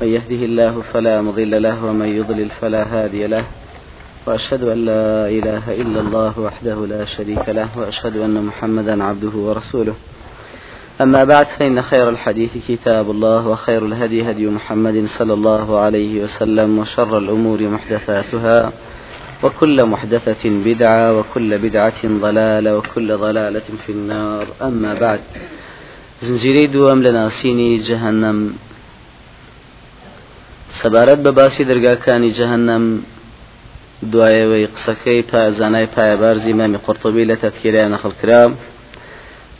من يهده الله فلا مضل له ومن يضلل فلا هادي له وأشهد أن لا إله إلا الله وحده لا شريك له وأشهد أن محمدا عبده ورسوله. أما بعد فإن خير الحديث كتاب الله وخير الهدي هدي محمد صلى الله عليه وسلم وشر الأمور محدثاتها وكل محدثة بدعة وكل بدعة ضلالة وكل ضلالة في النار. أما بعد زنجيري دوام لناسيني جهنم. سەبارەت بە باسی دەرگاکانی جەهنم دوایەوەی قسەکەی پازانای پایەبارزی مامی قرتبی لە تەتکیریان نەخڵکرا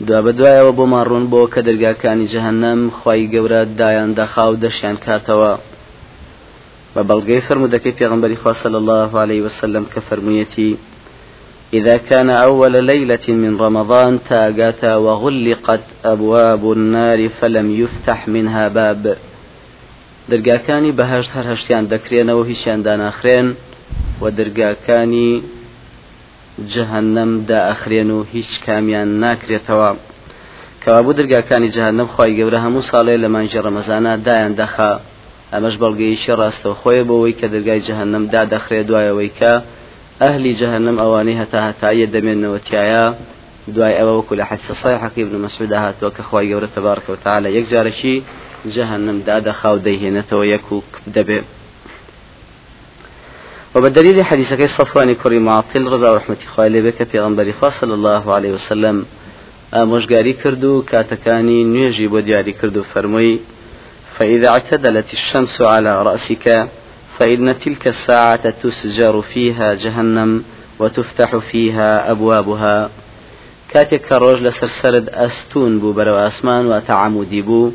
دوا بە دوایەوە بۆمان ڕوون بۆ کە دەرگاکانی جەهنم خی گەورە دایان دەخاو دەشیان کاتەوە. بە بەڵگەی فرمودەکەی پێغمبەری خوا صلى الله عليه وسلم كفرميتي إذا كان أول ليلة من رمضان تاجت وغلقت أبواب النار فلم يفتح منها باب. دەرگاکانی بەهشت هەر هەشتیان دەکرێنەوە هیچیان داناخرێن و دەرگاکانی جەهنم دائەخرێن و هیچ کامیان ناکرێتەوە. کەوابوو دەرگاکانی جەهنم خی گەورە هەموو ساڵێ لە مانجی ڕەمەزانە دایان دەخا. ئەمەش بەڵگەیشی ڕاستەوە خۆی بۆەوەی کە دەرگای جەهنم دادەخرێت دوایەوەی کە ئەهلی جەهنم ئەوانەی هەتا هەتایە دەمێنەوە تایە. دوای ئەوە وەکو لە حەدیث صحیح حەقی ابن مسعود هاتووە کە خی گەورە تبارک وتعالى یەک جارەشی جهنم دادا خاو دەیهێنێتەوە یەکوک دەبێ وبدليل حديث كي صفوان كري معطل رضا ورحمة خوالي بك في غنبري صلى الله عليه وسلم. مشقاري كردو كاتكاني نيجي بودياري كردو فرمي فإذا اعتدلت الشمس على رأسك فإن تلك الساعة تسجر فيها جهنم وتفتح فيها أبوابها. كاتك روج لسرسرد أستون بو برو أسمان وتعمودي بو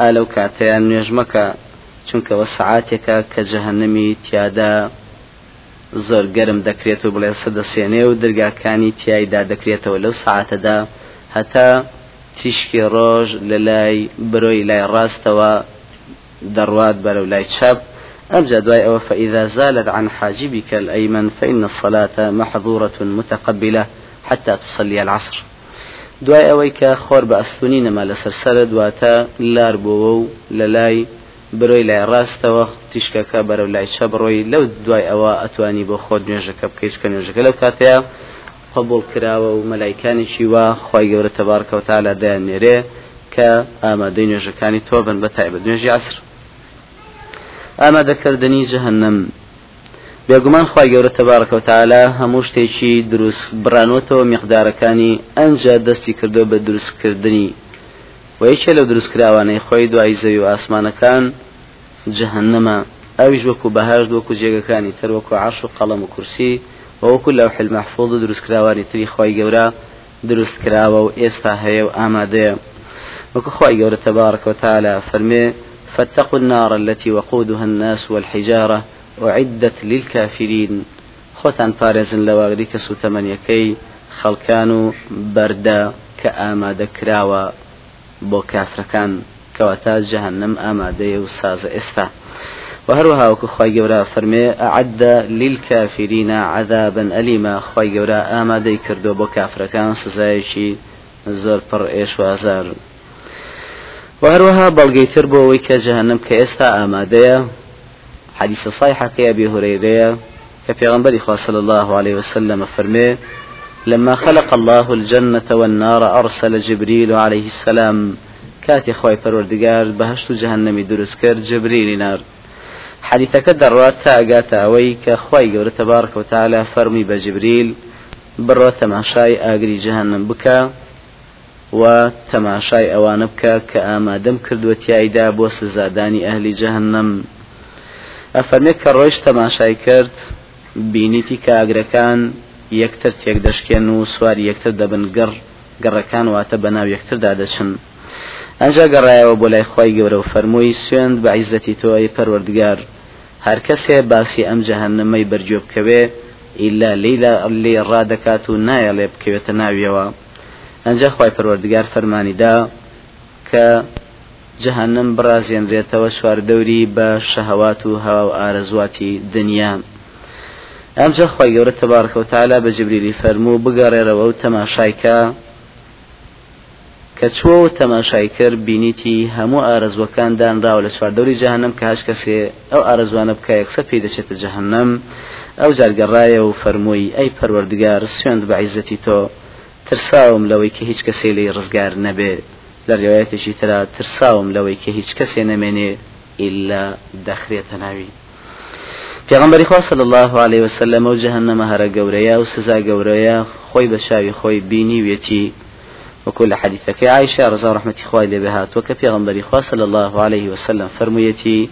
ئالەو کاتەیان نوێژمەکە چونکەوە سعاتێکە کە جەهنەمی تیادا زۆر گەرم دەکرێت و بڵێ سەدەسێنێ و دەرگاکانی تایدا دەکرێتەوە لەو سعاتەدا هەتا تیشکی ڕۆژ لە لای برۆی لای ڕاستەوە دەڕوات بەرەو لای فإذا زالت عن حاجبك الأيمن فإن الصلاة محظورة متقبلة حتى تصلي العصر. دوای ئەوەی کە خۆر بە ئەستونی نەما لەسەر سرە دواتە لار بووە و لە لای برۆی لای ڕاستەوە تیشکەکە بەرەو لای چە بڕۆی لەو دوای ئەوە ئەتوانی بۆ خۆت نوێژەکە بکەیت کە نوێژەکە لەو کاتەیە قبول کراوە و مەلایکانێکی وا خی گەورە تەبارکەوتا لە دایانێرێ کە ئامادەی نوێژەکانی تۆ بن بە تایبەت. نوێژی عسر. ئامادەکردنی جەهنم. بێگومان خی گەورە تەبارەکە وتعالا هەموو شتێکی دروست بڕانوتەوە میقدارەکانی ئەنجا دەستی کردو بە دروستکردنی. و یەکێ لەو دروستکراوانەی خۆی دوای زەوی و ئاسمانەکان جەهنەمە. ئەویش وەکو بەهاش وەکو جێگەکانی تر وەکو عاش و قەڵم و کورسی وەکو لەو حلمەحفوظ و دروستکراوانی تری خی گەورە دروستکراوە و ئێستا هەیە و ئامادەیە. وەکو خی گەورە تەبارەکە وتعالا فەرمێ فاتقوا النار التي وقودها الناس والحجارة وعدت للكافرين. خۆتان پارێزن لە واگری کە سوتەمەنیەکەی خەڵکان و بەردە کە ئامادە کراوە بۆ کافرەکان. کەواتا جەهنم ئامادەیە و سازە ئێستا. و هەروەها وەکو خی گەورە فەرمێ عدە لیل کافرینە عذابن ئەلیمە خی گەورە ئامادەی کردو بۆ کافرەکان سزایەکی زۆر پڕ ئێشوازار و هەروەها بەڵگەی تر بۆ ئەوەی کە جەهنم کە ئێستا ئامادەیە حديث صحيحة كي أبي هريرة كبيغنبري صلى الله عليه وسلم فرمي لما خلق الله الجنة والنار أرسل جبريل عليه السلام. كاتي خوي پروردگار بهشت جهنمي درس كر جبريل نار. حديثك دروات تاقات أوي كخوي قول تبارك وتعالى فرمي بجبريل بڕۆ تەماشای ئاگری جەهەنەم بکە و تەماشای ئەوانە بکە کە ئامادەم کردوەتی ئایدا بۆ سزادانی ئەهلی جەهنم ئەفەرمێت کە ڕۆیش تەماشای کرد بینیتی کاگرەکان یەکتر تێک دەشکێن و سواری یەکتر دەبن گەڕ گەڕەکان واتە بەناو یەکتردا دەچن. ئەنجا گەڕایەوە بۆ لای خوای گەورە و فەرمووی سوێند بە عیزەتی تۆی پەروەردگار. هەر کەسێ باسی ئەم جەهنمەی بەرجۆ بکەوێ ئیلا لیلا لێ ڕادەکات و نایە لێ بکەوێتە ناویەوە. ئەنجا خی پەروەردگار فەرمانیدا کە جەهنم بڕازێنرێتەوە چواردەوری بە شەهوات و هەوا و ئارەزواتی دنیا. ئەمجا خی گەورە تەبارکەوتالا بە جبریلی فەرموو بگەڕێرەوە و تەماشایکە. کە کە چوە تەماشای کرد بینیتی هەموو ئارزوەکان دانراوە لە چواردەوری جەهنم کە هەش کەسێ ئەو ئارزوانە بکە یەکسە پێی دەچێتە جەهنم ئەو جارگەڕایە و فەرمووی ئەی پەروەردگار سوێند بە عیزەتی تۆ ترساوم لەوەی کە هیچ کەسێ لی ڕزگار نەبێ لە ڕێوایەتێکی ترا ترساوم لەوەی کە هیچ کەسێ نەمێنێ ئللا دەخرێتە ناوی پێغمبەری خوا صلی الله عليه وسلم و جهنم هەرە گەورەیە و سزا گەورەیە خۆی بە شاوی خۆی بینی وێتی وكل حديثك عائشة رضا رحمة إخوائي لبهات وكفي غنبري خوا صلى الله عليه وسلم فرميتي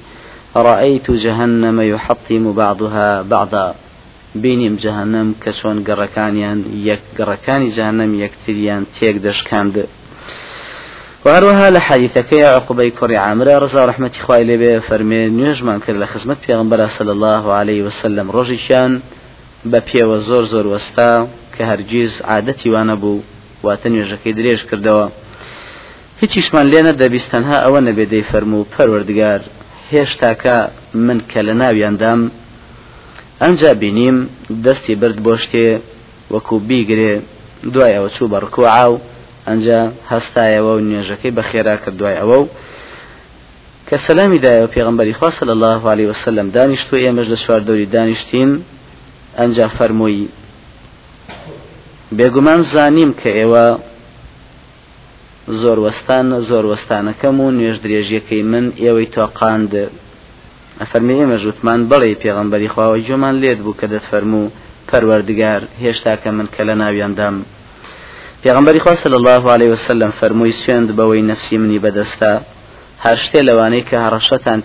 رأيت جهنم يحطم بعضها بعضا. بینیم جهنم کە چۆن گەڕەکانیان یەک گەڕەکانی جهنم یەکتریان تێک دەشکاند. وهروها لە حەدیثەکەی عقوبەی کوڕی عامرە ڕزا ڕحمەتی خوای لێبێ فەرمێ نوێژمان کرد لە خزمەت پێغمبەر صلی الله عليه وسلم ڕۆژێکیان بە پێوە زۆر زۆر وەستا کە هەرگیز عادەتی وانە بوو واتە نوێژەکەی درێژ کردەوە. هیچیشمان لێ نەدەبیستەنها ئەوە نەبێ دەی فەرموو پەروەردگار هێشتاکە من کە لە ناویاندام ئەنج بینیم دەستی برد بۆ شتێ وەکو بیگرێ دوایەوە چوو بە ڕکوعا و ئەنجا هەستایەوە و نوێژەکەی بە خێرا کرد دوای ئەوە و کە سەلامی دایەوە پێغمبەری خوا صلی الله عليه وسلم دانیشتو ئێمەش لە چواردەوری دانیشتین ئەنجا فەرمووی بێگومان زانیم کە ئێوە زۆر وەستان زۆر وەستانەکەم و نوێژ درێژیەکەی من ئێوەی تۆقاند. ئەفەرمی ئێمە ژوتمان بڵێ پێغمبەری خواوە گوێمان لێت بوو کە دەتفەرموو پەروەردگار هێشتا کە من کە لە ناویاندام پێغمبەری خوا صلی الله عليه وسلم فەرمووی سوێند بەوەی نەفسی منی بەدەستا هەر شتێ لەوانەی کە هەڕەشەتان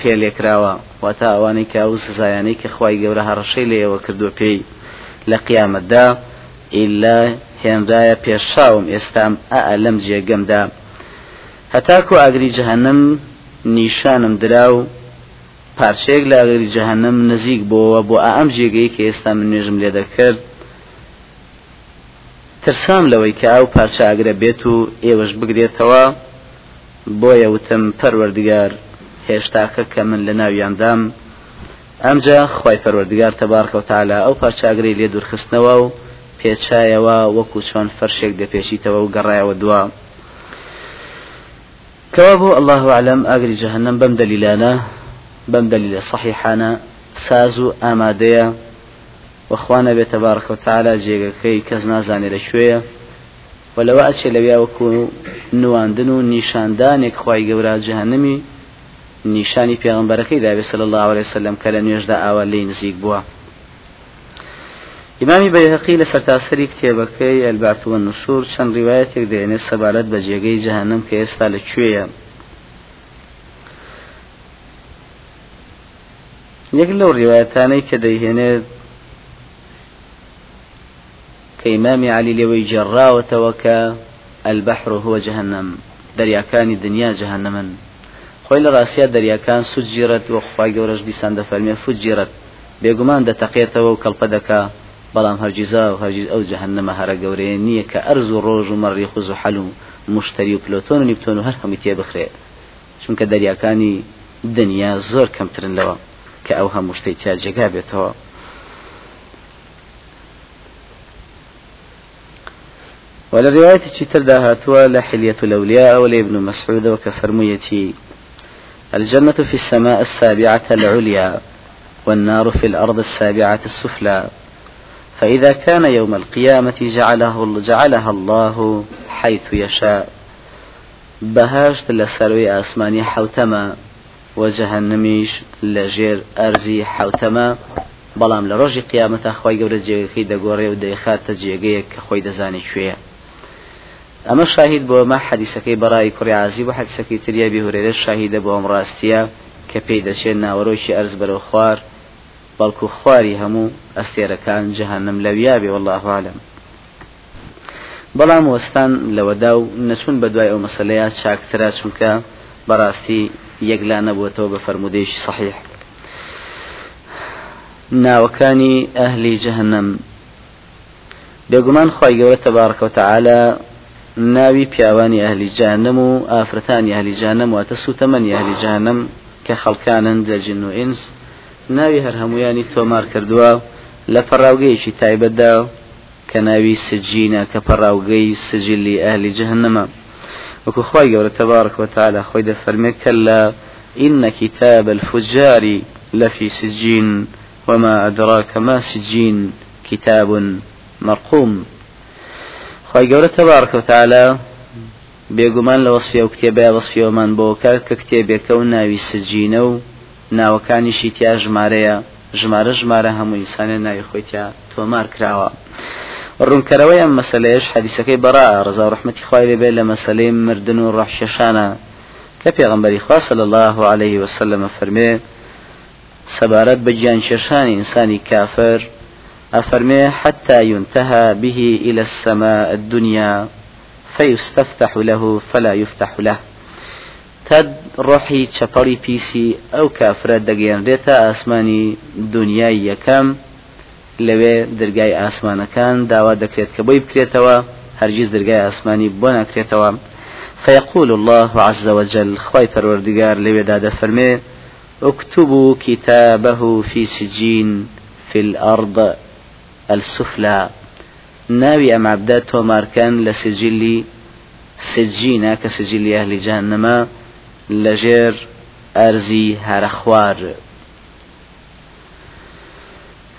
پێلێکراوە واتە ئەوانەی کە ئەو سزایانەی کە خی گەورە هەڕەشەی لە ئێوە کردو پێی. لە قیامەتدا ئیلا هێندایە پێشاوم ئێستام ئە لەم جێگەمدا. هەتاکو ئاگری جەهنم نیشانم درا و پارچەیەک لە ئاگری جەهنم نزیک بۆەوە بۆ ئەم جێگەی کە ئێستا من نوێژم لێ دەکرد ترسام لەوەی کە ئەو پارچە ئاگرە بێت و ئێوەش بگرێتەوە بۆیە وتم پەروەردگار هێشتاکە کە من لە ناویاندام ئەمجا خی پەروەردگار تەبارکە و تالا ئەو پارچاگری لێ دوورخستنەوە و پێچایەوە وەکو چۆن فەرشێک دەپێشیتەوە و گەڕایەوە دووە کەوا بۆ الله عالم ئاگری جەهنم بەم دەلیلانە بەم دەلیلە صحیحانە ساز و ئامادەیە. وەخوانە بێتە بارکە و تعالا جێگەکەی کەس نازانێ لەکوێیە و لەوە ئەچێ لەویا وەکو نواندن و نیشاندانێک خی گەورە جەهنمی نیشانی پێغمبەرەکەی داوێت صلی الله عليه وسلم کە لە نوێژدا ئاوا لی نزیک بووە. ئیمامی بەیهقی لە سەرتاسەری کتێبەکەی ئەلبارت و نوشور چەند ڕیواەتێک دێنێت سەبارەت بە جێگەی جەهنم کە ئێستا لەکوێیە یەک لەو ڕیواەتانەی کە دەیهێنێت کە ئیمامی علی لێوەی جێڕاوەتەوە کە البحر هو جهنم دەریاکانی دنیا جهنمن خۆی لە ڕاستیا دەریاکان سوجیرت و خخوای گەورەش دیسان دەفەرمێ فوجیرت بێگومان دەتەقێتەوە و کەڵپە دەکا بەڵام هەرگیزا و هەرگیز ئەو جەهنەمە هەرە گەورەیە نییە کە ئەرز و ڕۆژ و مەڕی خوز و حەل و مشتری و پلۆتۆن و نیپتۆن و هەر هەمی تێ بخرێ. چونکە دەریاکانی دنیا زۆر کەمترن لەوە کە ئەو هەموو شتەی تیا جێگا بێتەوە. ولرواية تشتر داهاتوا لحلية الأولياء ولابن مسعود وكفرميتي الجنة في السماء السابعة العليا والنار في الأرض السابعة السفلى. فإذا كان يوم القيامة جعله جعلها الله حيث يشاء. بهاشت لسروي آسماني حوتما وجهنميش لجير أرزي حوتما. بەڵام لە ڕۆژی قیامەتە خۆی گەورە جێگەکەی دەگۆڕێ و دەیخاتە جێگەیەک دەزانێت کوێە ئەمە شاهید بۆ مە حەدیسەکەی بەڕای کوڕی عزی بە حەدیسەکەی تریە بیهورێرە شاهیدە بۆ ئەم ڕاستیە کە پێی دەچێت ناوەڕۆکی ئەرز بەرەو خوار بەڵکو خواری هەموو ئەستێرەکان جەهنم لەویابێ والله عالم. بەڵام وەستان لەوەدا و نەچون بە دوای ئەو مەسلەیە چاکترا چونکە بەڕاستی یەکلا نەبووەتەوە بە فرەرمودەیەکی صحیح. ناوەکانی ئەهلی جەهنم. بێگومان خی گەورە تەبارکە و تەعاالە ناوی پیاوانی ئەهلیجانم و ئافرەتانی ئەهلیجانم واتە سوتەمەنی ئەهلیجانم کە خەڵکانن جەجن و ئینس. ناوی هەر هەمویانی تۆمار کردووە لە پەڕاوگەیەکی تایبەتدا کە ناوی سجینە کە پەڕاوگەی سجلی ئەهلی جەهنەمە وەکو خی گەورە تەبارکەوە تاالە خۆی دەفەرمێت کە لە ئینە کتاب الفجاری لەفی سجین وما ئەدراکە ما سجین كتاب مرقوم. قولة تبارك وتعالى بێگومان لە وەصفی ئەو کتێبە وەصفیەوەمان بۆ کار کە کتێبێکە و ناوی سجینە و ناوەکانیشی تیا ژمارەیە ژمارە ژمارە هەموو ئینسانە ناوی خۆی تیا تۆمار کراوە. ڕوونکەرەوەی ئەم مەسلەیەش حەدیسەکەی بەڕا ڕزا و ڕحمەتی خوای لێبێ لە مەسلەی مردن و ڕەحشەشانە. کە پێغمبەری خوا صلی الله عليه وسلم فەرمێ سەبارەت بە گیان کێشانی ئینسانی کافر أفرمي حتى ينتهى به إلى السماء الدنيا فيستفتح له فلا يفتح له. تد ڕۆحی چەپەڵی پیسی ئەو کافرە دەگەێنرێتە ئاسمانی دنیای یەکەم لەوێ دەرگای ئاسمانەکان داوا دەکرێت کە بۆی هەرگیز دەرگای ئاسمانی بۆ ناکرێتەوە. فيقول الله عز وجل خواي پروردگار لودا دفرمي اكتبوا كتابه في سجين في الأرض. السفلى. ناوي أم عبدات توماركان لسجلي سجينا كسجل أهل جهنم. لجير أرزي هرخوار.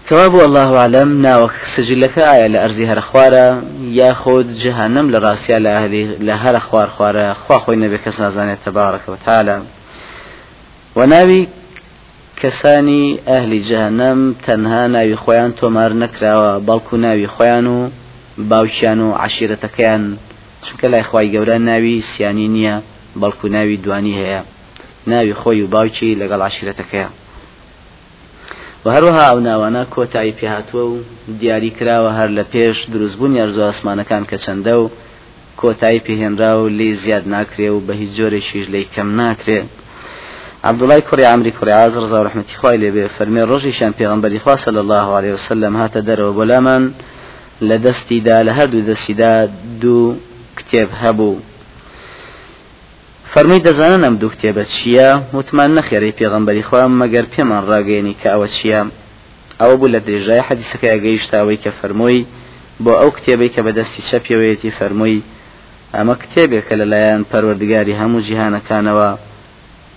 كواب الله أعلم. ناوك سجلك آية لأرزي هرخوارا ياخد جهنم لراسيا لأهلي لهر خوار. خوارا خوا خوي نبي كسنا تبارك وتعالى. وناوي کەسانی ئەهلی جەهنەم تەنها ناوی خۆیان تۆمار نەکراوە بەڵکو ناوی خۆیان و باوکیان و عشیرەتەکەیان. چونکە لای خی گەورە ناوی سیانی نییە بەڵکو ناوی دوانی هەیە. ناوی خۆی و باوکی لەگەڵ عشیرەتەکەیە. و هەروەها ئەو ناوانە کۆتایی پێهاتووە و دیاری کراوە هەر لە پێش دروستبوون یارزۆ ئاسمانەکان کە چەندە و کۆتایی پێهێنرا و لی زیاد ناکرێ و بە هیچ جۆرێکیش لی کەم ناکرێت عبد الله كري عمري كري عازر زار رحمتي خوای لێ فرمي ڕۆژی شان پێغمبەری خوا صلى الله عليه وسلم هاتە دەرەوە بۆلامان لە دەستیدا لە هەردوو دەستیدا دوو کتێب هەبوو. فەرمی دەزانن ئەم دوو کتێبە چییە؟ وتمان نەخێری پێغمبەری خوا مەگەر پێمان ڕاگەێنی کە ئەوە چییە؟ ئەوە بوو لە درێژای حەدیسەکە ئەگەیشتاوەی کە فەرمۆی بۆ ئەو کتێبەی کە بەدەستی چەپێوەیەتی فەرمۆی ئەمە کتێبێکە لەلایەن پەروەردگاری هەموو جیهانەکانەوە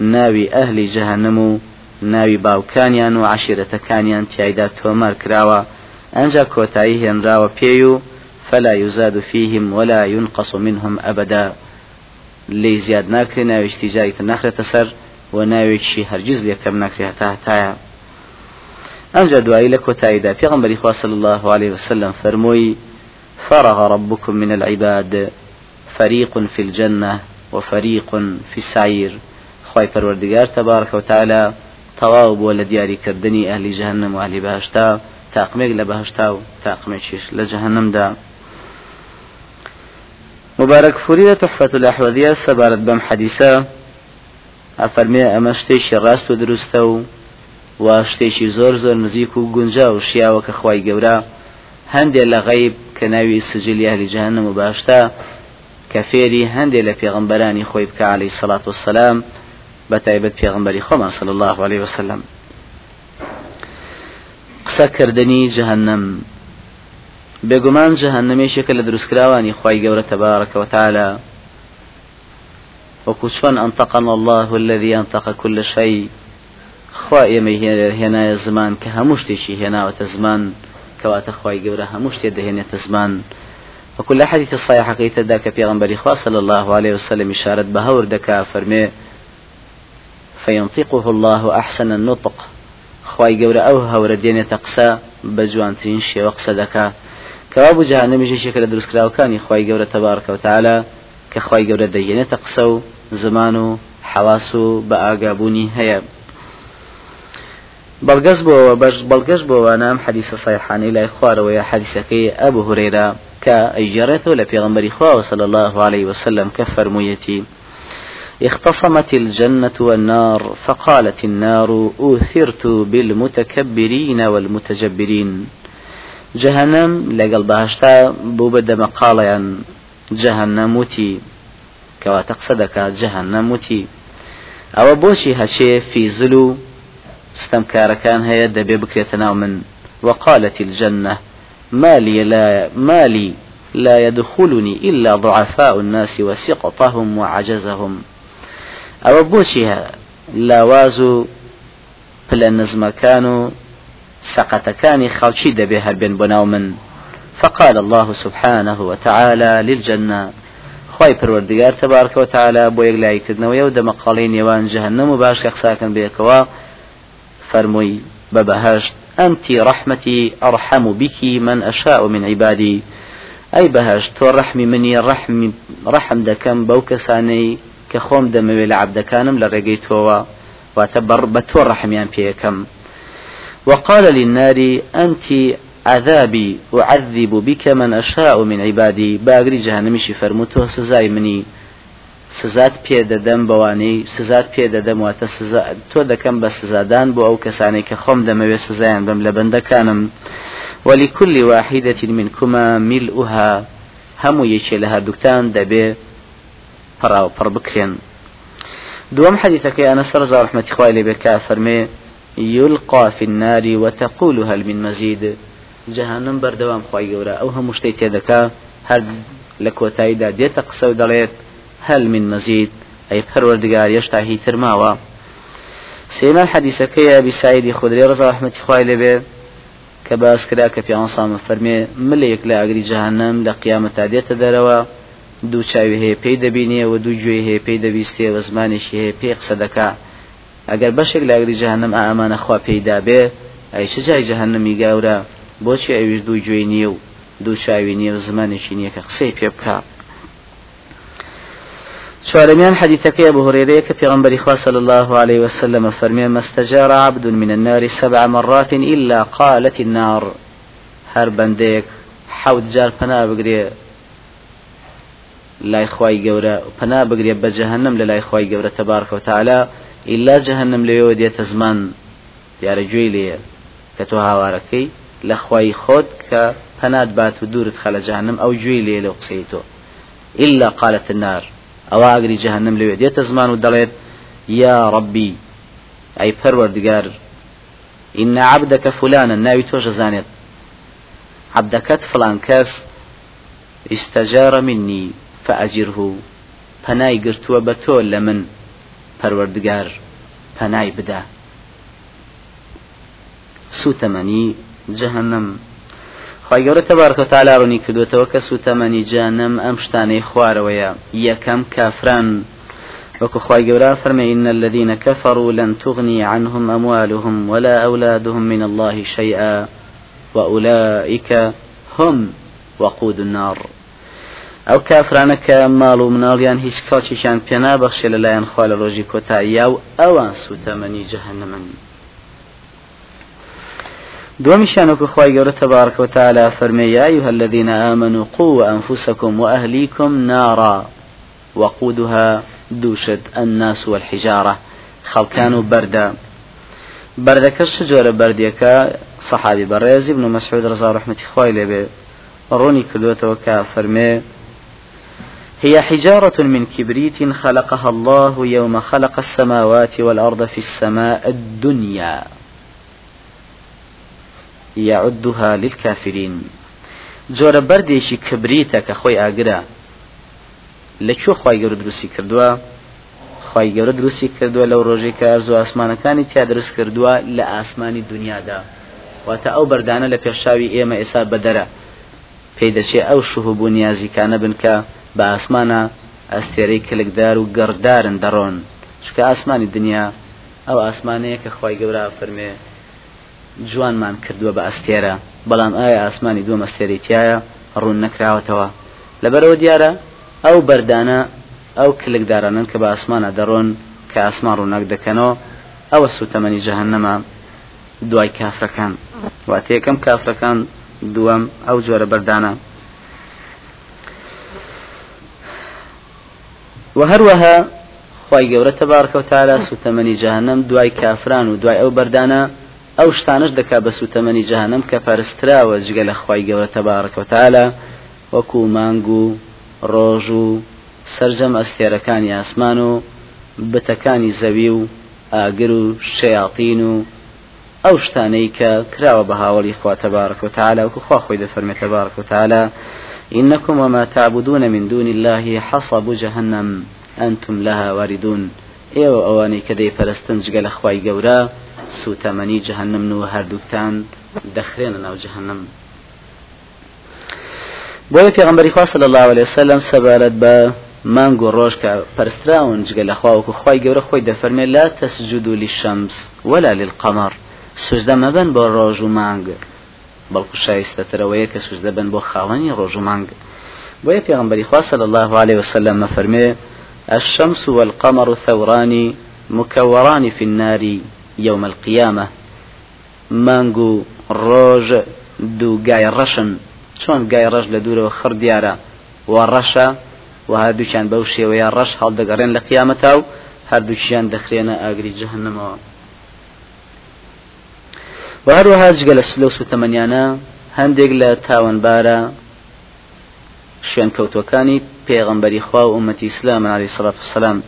ناوی ئەهلی جەهنم و ناوی باوکانیان و عشیرەتەکانیان تایدا تۆمار کراوە. ئەنجا کۆتایی هێنراوە پێی فلا يزاد فيهم ولا ينقص منهم أبدا لي زياد ناكري ناويشتي جايت نخرة سر وناويشي هرجز ليكم ناكري هتا هتايا أنجا دعائي لك وتايدا في غنبري صلى الله عليه وسلم فرموي فرغ ربكم من العباد فريق في الجنة وفريق في السعير. خی پەروەردگار تەبارکە و تعالا تەواو بووە لە دیاریکردنی ئەهلی جەهنم و ئەهلی بەهشتا. تاقمێک لە بەهشتا و تاقمێکیش لە جەهنمدا. مبارك فوري تحفة الأحوذية سبارت بم حديثة أفرمي أما شتيشي راست و دروستە و و شتێکی زۆر زۆر نزیک و گونجا و شیاوە کە خی گەورە. هەندێک لە غیب کە ناوی سجلی ئەهلی جەهنم و باشتا کە فێری هەندێک لە پێغمبەرانی خۆی بکە عليه الصلاة والسلام بەتایبەت پێغمبەری خۆمان صلی الله عليه وسلم قسەکردنی جهنم بێگومان جهنمێشێکە لە دروستکراوانی خی گەورە تبارك وتعالى وەکو چۆن ئەنتەقن الله الذي أنطق كل شيء. خوا ئێمە هێنایە زمان کە هەموو شتێکی هێناوەتە زمان کەواتە خی گەورە هەموو شتێ دەهێنێتە زمان. وكل حديث الصحيح كيت ذاك في غنبري صلى الله عليه وسلم إشارة بهور دكا فرمي فينطقه الله أحسن النطق. خواي جورا أو هور دين تقسى بجوان ترين وقصة دكا كواب جهنم يجي شكل دروس كلاو كان خواي جورا تبارك وتعالى كخواي جورا دين تقسو زمانو حواسو بأقابوني هيا بەڵگەز بۆەوە بەش بەڵگەش بۆەوە نام حەدیسە سایحانی لای خوارەوەی حەدیسەکەی لە الله عليه وسلم كفرميتي اختصمت الجنة والنار فقالت النار أوثرت بالمتكبرين والمتجبرين. جهنم لقل بهشتا بوبد مقاليا جهنموتي كوا تقصدك جهنموتي أو بوشي هشي في زلو كان هي دبي بكرة من وقالت الجنة ما لي لا ما لي لا يدخلني إلا ضعفاء الناس وسقطهم وعجزهم. أو بوشها لاوازو پلە نزمەکان و سەقەتەکانی خەڵکی دەبێ هەربێن بۆناو من فقال الله سبحانه وتعالى للجنة. خی پروردگار تبارك وتعالى بۆ یەک لایکردنەوەی و دەمەقاڵی نێوان جهنم و باش قساکەن بێکەوە فەرمووی أنت رحمتي أرحم بك من أشاء من عبادي. أي تو رحمي مني رحم رحم دكم بوكساني كخوم دموي لعبد كانم لرقيتوا واتبر بتور رحميان بيكم وقال للنار أنت عذابي أعذب بك من أشاء من عبادي. باقري جهنمشي فرموتو سزاي مني سزات پێ دەدەم بەوانەی سزات پێ دەدەم واتە تۆ دەکەم بە سزادان بۆ ئەو کەسانی کە خۆم دەمەوێت سزایان بم لە بەندەکانم. ولكل واحدة منكما ملؤها یەکێ لە هەردووکتان دەبێ. پڕاو پڕ بکرێن دوم حديثك أنس رضا رحمة إخوائي لبكا فرمي يلقى في النار وتقول هل من مزيد؟ جهنم بردوام خواهي قورا أو هم مشتيت يدكا هل لكوتايدا ديتا قصو دليت هل من مزيد؟ أي پروردگار يشتا هي ترماوا سيما حديثك يا بسعيد خدري رضا رحمة إخوائي لبه كباس كدا كفي عنصام فرمي مليك لا أقري جهنم لقيامة ديتا دروا دوو چاوی هەیە پێی دەبینێ و دوو گوێ هەیە پێی دەبیستێ و زمانێکی هەیە پێ قسە دەکا. ئەگەر بەشێک لاگری جەهنم ئامانە خوا پێیدا بێ ئەی چ جای جەهنمی گاورە؟ بۆچی ئەویش دوو گوێ نییە و دوو چاوی نییە و زمانێکی نییە کە قسەی پێ بکە شوارميان حديثك يا أبو هريرة في غنبري صلى الله عليه وسلم فرمي ما استجار عبد من النار سبع مرات إلا قالت النار. هر بنديك حوت جار فنا بقري لای خوای گەورە پنا بگرێ بە جەهنم لە لای خوای گەورە تەبارکە و تعالا ئللا جەهنم لەوێەوە دێتە زمان دیارەگوێی لێە کە تۆ هاوارەکەی لە خوای خۆت کە پەنات بات و دوورت خەلە جەهنم ئەو گوێی لێ إلا قالت النار. أو أجري جهنم لويد يتزمان ودليت يا ربي أي پروردگار إن عبدك فلانا ناوي توش زانت عبدكت فلان كاس استجار مني فأجره. پەنای گرتووە بە تۆ لە من پەروەردگار پەنای بدا سوتەمەنی جەهنم خی گەورە تەبارکە تالا ڕوونی کردوێتەوە کە سوتەمەنی جانم ئەم شتانەی خوارەوەیە. یەکەم کافران. وكو خواي جورا فرمي إن الذين كفروا لن تغني عنهم أموالهم ولا أولادهم من الله شيئا وأولئك هم وقود النار. ئەو کافرانە کە ماڵ و مناڵیان هیچ کەڵکیشان پێنابەخشێ لەلایەن خوا لە ڕۆژی کۆتاییا و ئەوان سوتەمەنی جەهنمن دومشان وكخواي جورة تبارك وتعالى فرمي يا أيها الذين آمنوا قوا أنفسكم وأهليكم نارا وقودها دوشد الناس والحجارة خلقان بردا بردا كالشجرة برديكا صحابي بريز ابن مسعود رضا رحمة إخوائي روني كدوة وكا فرمي هي حجارة من كبريت خلقها الله يوم خلق السماوات والأرض في السماء الدنيا. يعدها للكافرين. جۆرە بەردێکی کبریتە کە خۆی ئاگرا لەکوێ خی گەورە دروستی کردووە خی گەورە دروستی کردووە لەو ڕۆژێک کە ئەرزوو ئاسمانەکانی تیا دروست کردووە لە ئاسمانی دنیادا واتە ئەو بەردانە لە پێشاوی ئێمە ئێستا بەدەرە. پێی دەچێت ئەو شوه بوو نیازیکانە بنکە. بە ئاسمانە ئەستێرەی کلکدار و گەڕدارن دەڕۆن. چکە ئاسمانی دنیا ئەو ئاسمانەیە کە خی گەورە فەرمێ جوانمان کردووە بە ئەستێرە بەڵام ئایا ئاسمانی دووە مەستێریتیایە ڕوون نەکراوەتەوە. لەبەرەوە دیارە ئەو بەردانە ئەو کلکدارانن کە بە ئاسمانە دەڕۆن کە ئاسمان ڕوونەک دەکەنەوە ئەوە سوتەمەنی جەهنەما. دوای کافرەکان. واتەیەکەم کافرەکان دووەم ئەو جۆرە بەردانە. وهروها خی گەورە تەبارکە و تالا سوتەمەنی جەهنم دوای کافران و دوای ئەو بەردانە ئەو شتانش دەکا بە سوتەمەنی جەهنم کە پەرستراوە جگە لە خی گەورە تەبارکە و تالا وەکو مانگ و ڕۆژ و سرجەم ئەستێرەکانی ئاسمان و بتەکانی زەوی و ئاگر و شەیاطین و ئەو شتانەی کە کراوە بە هاوڵی خوا تەبارک و تعالا وکو خوا خۆی دەفەرمێت تەبارک و تعالا إنكم وما تعبدون من دون الله حصب جهنم أنتم لها واردون. ئێوە ئەوانەی کە دەی پەرستن جگە لە خی گەورە سوتەمەنی جەهنم و هەردووکتان دەخرێنە ناو جەهنم بۆیە پێغمبەری خوا صلی الله عليه وسلم سەبارەت بە مانگ و ڕۆژ کە پەرستراون جگە لە خواوەکو خی گەورە خۆی لا تسجدوا للشمس ولا للقمر. سوزدە مەبن بۆ ڕۆژ و مانگ بەڵکو شایستەترەوەیە کە سوزدە بن بۆ خاوەنی ڕۆژ و مانگ بۆیە پێغمبەری خوا صلی الله عليه وسلم ئەفەرمێ الشمس والقمر ثوران مكوران في النار يوم القيامة مانگو ڕۆژ دوو گای ڕەشن. چۆن گای ڕەش لە دوورەوە خڕ دیارە و ڕەشە و هەردووچیان بەو شێوەیە ڕەش هەڵدەگەڕێن لە قیامەتا و هەردووچیان دەخرێنە ئاگری جەهنمەوە و هەروەها جگە لەو سوتەمەنیانە هەندێک لە تاوانبارە شوێن کەوتوەکانی پێغمبەری خوا و ئومەتی ئیسلام عليه الصلاة والسلام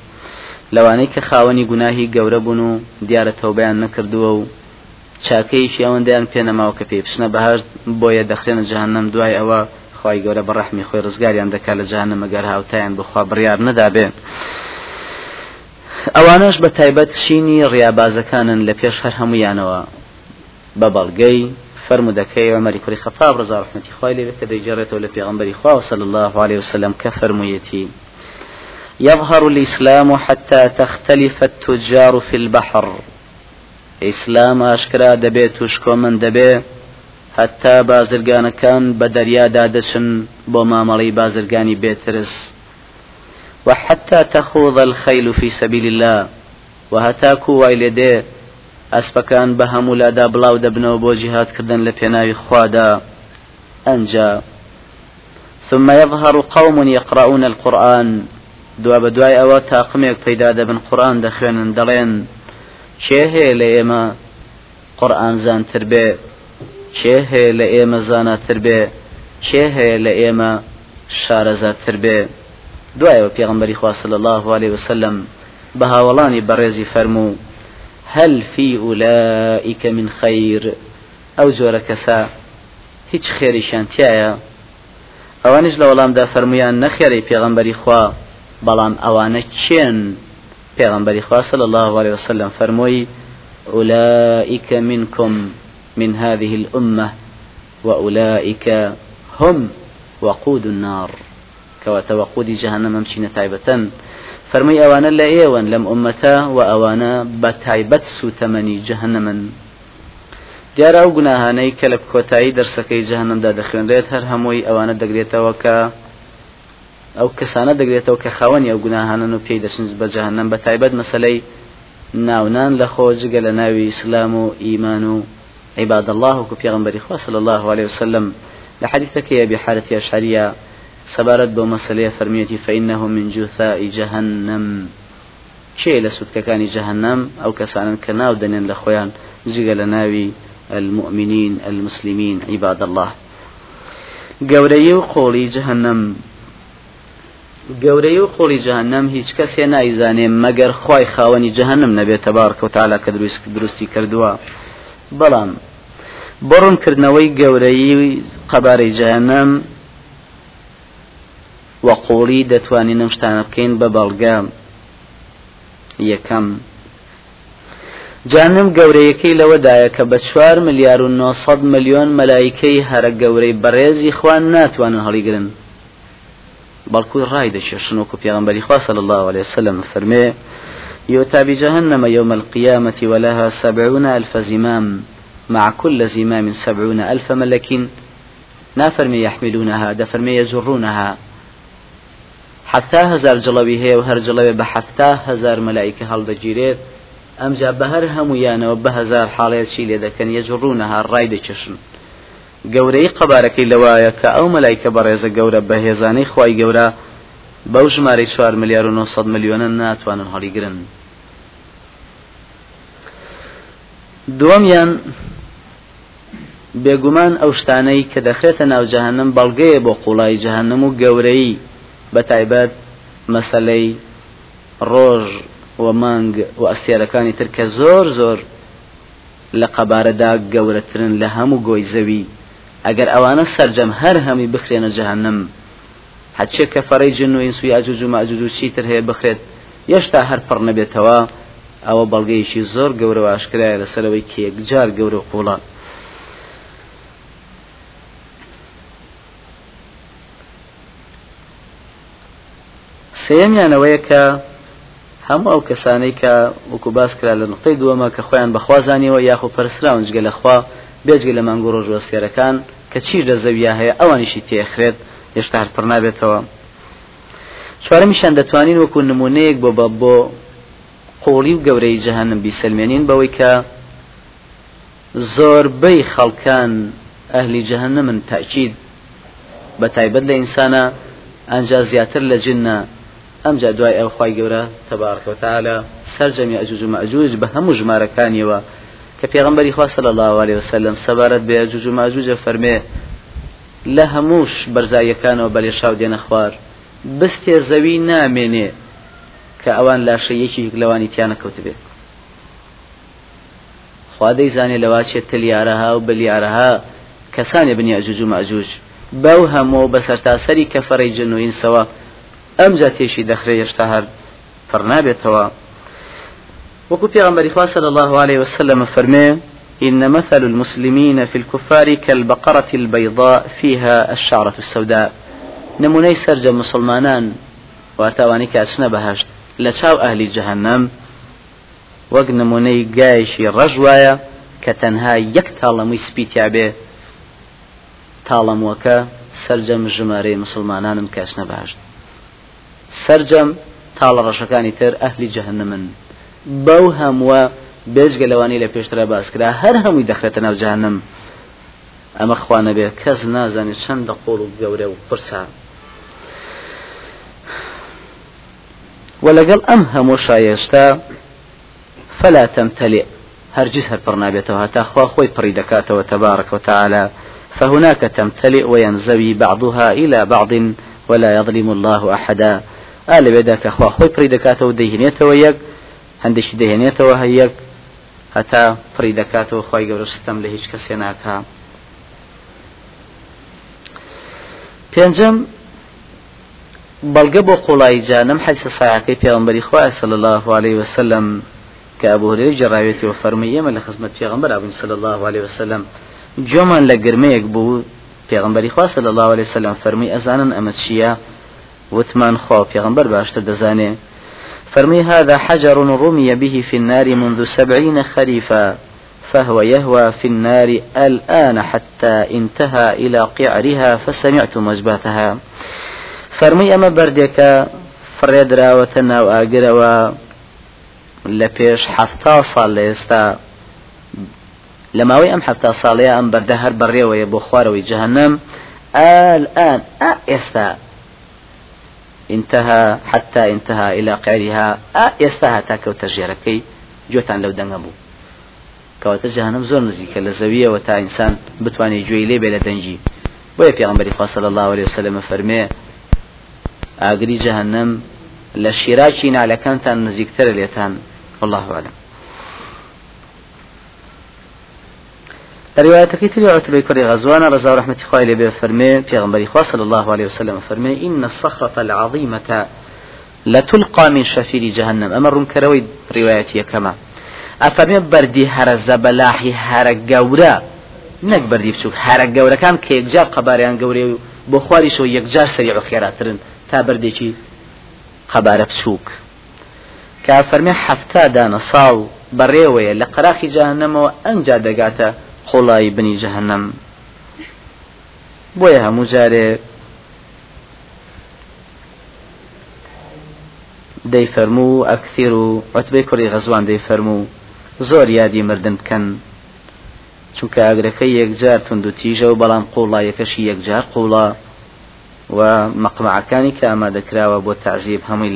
لەوانەی کە خاوەنی گوناهی گەورە بوون و دیارە تەوبیان نەکردووە و چاکەیەکی ئەوەندەیان پێنەماوە کە پێی بچنە بەهاش بۆیە دەخرێنە جەهنم دوای ئەوە خی گەورە بە ڕحمی خۆی ڕزگاریان دەکات لە جانە مەگەر هاوتایان بخوا بڕیار نەدابێ ئەوانش بە تایبەت شینی ڕیابازەکانن لە پێش هەر هەمویانەوە. بە بەڵگەی فرمودەکەی عمەری کوری خەفاب ڕزا ڕحمەتی خوای لێ کە دەیجێڕێتەوە لە پێغمبەری خوا صلى الله عليه وسلم كفرميتي يظهر الإسلام حتى تختلف التجار في البحر. ئیسلام ئاشکرا دەبێت توشکۆ من دەبێ هەتا بازرگانەکان بە دەریادا دەچن بۆ مامەڵی بازرگانی بێترس وحتى تخوض الخيل في سبيل الله. وهتاكو ويلدي ئەسپەکان بە هەموو لادا بڵاو دەبنەوە بۆ جیهاتکردن لە پێناوی خوادا. ئەنجا. ثم يظهر قوم يقرؤون القرآن. دوا بەدوای ئەوە تاقمێک پەیدا دەبن قورآن دەخوێنن دەڵێن. چێ هەیە لە ئێمە قورآن زانتر بێ؟ چێ هەیە لە ئێمە زاناتر بێ؟ چێ هەیە لە ئێمە شارەزاتر بێ؟ دوایەوە پێغمبەری خوا صلی الله عليه وسلم بە هاوڵانی بەڕێزی فەرموو. هل في أولئك من خير؟ أو زۆرە کەسا هیچ خێریشان تایە ئەوانش لە وەڵامدا فەرمویان نەخێری پێغەمبەری خوا بەڵام ئەوانە چێن؟ پێغەمبەری خوا صلى الله عليه وسلم فەرمووی أولئك منكم من هذه الأمة وأولئك هم وقود النار. كواتە وقودی جهنم ممچینە تایبەتەن. فەرمووی ئەوانە لە ئێوەن لەم ئومەتە و ئەوانە بە تایبەت سوتەمەنی جەهنمن دیارە ئەو گوناهانەی کە لە کۆتایی دەرسەکەی جەهنمدا دەخوێنرێت هەر هەمووی ئەوانە دەگرێتەوە کە ئەو کەسانە دەگرێتەوە کە خاوەنی ئەو گوناهانن و پێی دەچن بە جەهنم بە تایبەت مەسلەی ناونان لە ناوی ئیسلام و ئیمان و عباد الله وكو پیغمبر صلى الله عليه وسلم لحديثك يا بحالة أشعرية سەبارەت بۆ مەسلەیە فەرمیەتی فەینەه من جوثائی جەهنم چێ لە سوودکەکانی جەهنم ئەو کەسانن کە ناو دەنێن لە خۆیان جگە لە ناوی المؤمنين المسلمين عباد الله. گەورەی و قۆڵی جەهنم گەورەی و قۆڵی جەهنم هیچ کەسێ نایزانێ مەگەر خی خاوەنی جەهنم نەبێت تەبارکەوتالا کە دروست دروستی کردووە. بەڵام بڕونکردنەوەی گەورەی قەبارەی جەهنم وەقۆڵی دەتوانین ئەم شتانە بکەین بە بەڵگە جانم گەورەیەکەی لەوەدایە کە بە چوار ملیار و 900 ملیۆن مەلایکەی هەرە گەورەی بەڕێزی خوان ناتوانن هەڵیگرن. بەڵکوی ڕای دەشێشن وەکو پیغمبەری خوا صلی الله عليه وسلم فەرمێ يؤتى بجهنم يوم القيامة ولها سبعون ألف زمام مع كل زمام سبعون ألف ملك نافرمي يحملونها دفرمي يجرونها حتا هزار جڵەوی هەیە و هەر جڵەوێ بە حتا هزار مەلایکە هەڵدەگیرێت. ئەمجا بە هەر هەمویانەوە بە هزار حاڵەیەکی لێ دەکەن یەجڕوونەها ڕای دەچشن گەورەی قەبارەکەی لەوایە کە ئەو مەلایکە بەڕێزە گەورە بە هێزانەی خی گەورە بەو ژمارەی 4 میلیار و 900 میلیۆنە ناتوانن هەڵیگرن. دووەمیان بێگومان ئەو شتانەی کە دەخرێتە ناو جەهنم بەڵگەیە بۆ قوڵای جەهنم و گەورەی بەتایبەت مەسلەی ڕۆژ و مانگ و ئەستێرەکانی تر کە زۆر زۆر لە قەبارەدا گەورەترن لە هەموو گۆی زەوی. ئەگەر ئەوانە سەررجەم هەر هەمی بخرێنە جەهنم. هەچێک کافری جن و ئینس و یەئجوج و ماجوج و چیتر هەیە بخرێت هێشتا هەر پڕ نەبێتەوە. ئەوە بەڵگەیەکی زۆر گەورە ئاشکرایە لەسەرەوەی کە یەکجار گەورە قوڵان. سێیەمیان ئەوەیە کە هەموو ئەو کەسانەی کە وەکو باس کرا لە نقطەی دووەمە کە خۆیان بەخوازانیەوە یاخو پەرسراون جگە لەخوا بێجگە لە مانگو ڕۆژ وەسفێرەکان کە چیر لە زەویا هەیە ئەوانیشی تێخرێت هێشتا هەر پڕ نابێتەوە. چوارەمیشان دەتوانین وەکو نمونەیەک بۆ بە بۆ قۆڵی و گەورەی جەهانم بیسەلمێنین بەوەی کە زۆربەی خەڵکان ئەهلی جەهنمن تاکید بە تایبەت لە ئینسانە ئەنجا زیاتر لە جنە ئەمجا دوای ئەو خی گەورە تەبارکەوتالە سەررجەمی ئەجوج و مەجوج بە هەموو ژمارەکانیەوە کە پێغمبەری خوا صلی الله عليه وسلم سەبارەت بێ ئەجوج و ماجوجە فەرمێ لە هەمووش بەرزایەکانەوە بەلێ شاو دێنە خوار. بستێ زەوی نامێنێ کە ئەوان لاشەیەکی لەوانی تیانە کەوت بێت خوا دەیزانێ لەوا چێت تلیارەها و بلیارەها کەسانێ بنی ئەجوج و ماجوج بەو هەموو بەسەر تاسەری کەفەڕی جنوینسەوە ئەمجا تێشی دەخرێ هێشتا هەر پڕ نابێتەوە وەکو پێغمبەری خوا صلى الله عليه وسلم فەرمێ إن مثل المسلمين في الكفار كالبقرة البيضاء فيها الشعرة السوداء. نمونەی سەرجە مسلمانان واتاوانی کاچنە بەهشت. لە چاو ئەهلی جەهنم وەک نمونەی گایشی ڕەژ وایە کە تەنها یەک تاڵەمووی سپیتیابێ تاڵەموەکە سەرجەم ژمارەی مسلمانانم بەهشت. سرجەم تاڵە ڕەشەکانی تر ئەهلی جەهنمن بەو هەمووە بێژگە لەوانی لە پێشترا باسکرا هەر هەمووی دەخرێتە ناو جەهنم ئەمە خوانە بێ کەس نازانێت چەندە قۆڵ و گەورە و پرسا. شایێشتا فلا تمتلئ هەرگیز هەر پڕ نابێتەوە هەتا خوا خۆی پڕی دەکاتەوە تبارك وتعالى فهناك تمتلئ وينزوي بعضها إلى بعض ولا يظلم الله أحدا. ئالە بێدا کە خوا خۆی پڕی دەکاتەوە دەهێنێتەوە یەک هەندێکی دەهێنێتەوە هەیەک هەتا پڕی دەکاتەوە خی گەورە ستەم لە هیچ کەسێ ناکە پێنجم بەڵگە بۆ قوڵایی جانم حەیسە ساعەکەی پێغمبەری خوای صلی الله عليه وسلم کە ئەبوو هورێ جەڕاوێتی و فەرمی ئێمە لە خزمەت پێغمبەر ئابووین صلی الله عليه وسلم. جۆمان لە گرمەیەک بوو پێغمبەری خوا صلی الله عليه وسلم فەرمی ئەزانن ئەمە چییە وثمان خوا پیغمبر باشتر دزانه فرمي هذا حجر رمي به في النار منذ سبعين خريفا فهو يهوى في النار الآن حتى انتهى إلى قعرها فسمعت مجباتها. فرمي أما بردك فريد راوتنا وآقروا لپێش حفتا ساڵ لە ئێستا لەماوەی ئەم حفتا بەردە هەر بەڕێوەیە بۆ خوارەوەی جەهنم. الآن ئێستا انتهى حتى انتهى إلى قعرها. ئێستا هاتا کەوتە ژێرەکەی جوتان لەو دەنگە بوو کەواتە جەهنم زۆر نزیکە لە زەویەوە تا ئینسان بتوانێت گوێی لێ بێ لە صلی الله عليه وسلم فەرمێ ئاگری جەهنم لە شیراکی نالەکانتان نزیکترە لێتان والله أعلم روايتك تري عتبة كري غزوان رضا رحمة خواه لبي فرمي في غنبري صلى الله عليه وسلم فرمي إن الصخرة العظيمة لتلقى من شفير جهنم. أمر كروي روايتي كما. أفرمي بردي هر زبلاحي هر قورا نك بردي بچوك هر قورا كان كي يكجار قباريان قوري بخواري شو يكجار سريع خيراترن تا بردي چي؟ قبارة بچوك كأفرمي حفتا دانا صاو بەڕێوەیە لە قراخی جاهنەمەوە ئەنجا دەگاتە قوڵایی بنی جەهنم بۆیە هەموو جارێ دەی فەرموو ئەکسیر و عتبەی کوڕی غەزوان دەی فەرموو زۆر یادی مردن بکەن. چونکە ئاگرەکەی یەکجار تونند و تیژە و بەڵام قوڵایەکەشی یەکجار قوڵە و مەقمعەکانی کە ئامادەکراوە بۆ تعزیب هەمووی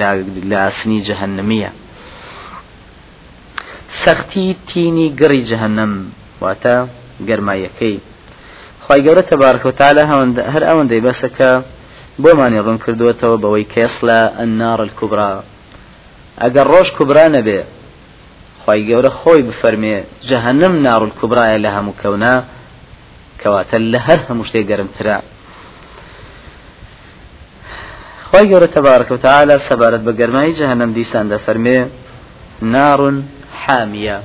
لە ئاسنی جەهنمیە سەختی تینی گڕی جەهنم واتە گەرمایەکەی خی گەورە تەبارکەوتالە هەر ئەوەندەی بەسەکە بۆمانی ڕوون کردوێتەوە بەوەی کێسلە ئەنار کوبرا ئەگەر ڕۆژ کوبرا نەبێ خی گەورە خۆی بفەرمێ جەهنم ناڕ کوبرایە لە هەموو کەونا کەواتە لە هەر هەموو شتێک گەرمترە. خی گەورە تەبارەکە و تعاالە سەبارەت بە گەرمایی جەهنم دیسان دەفەرمێ نار حامیە.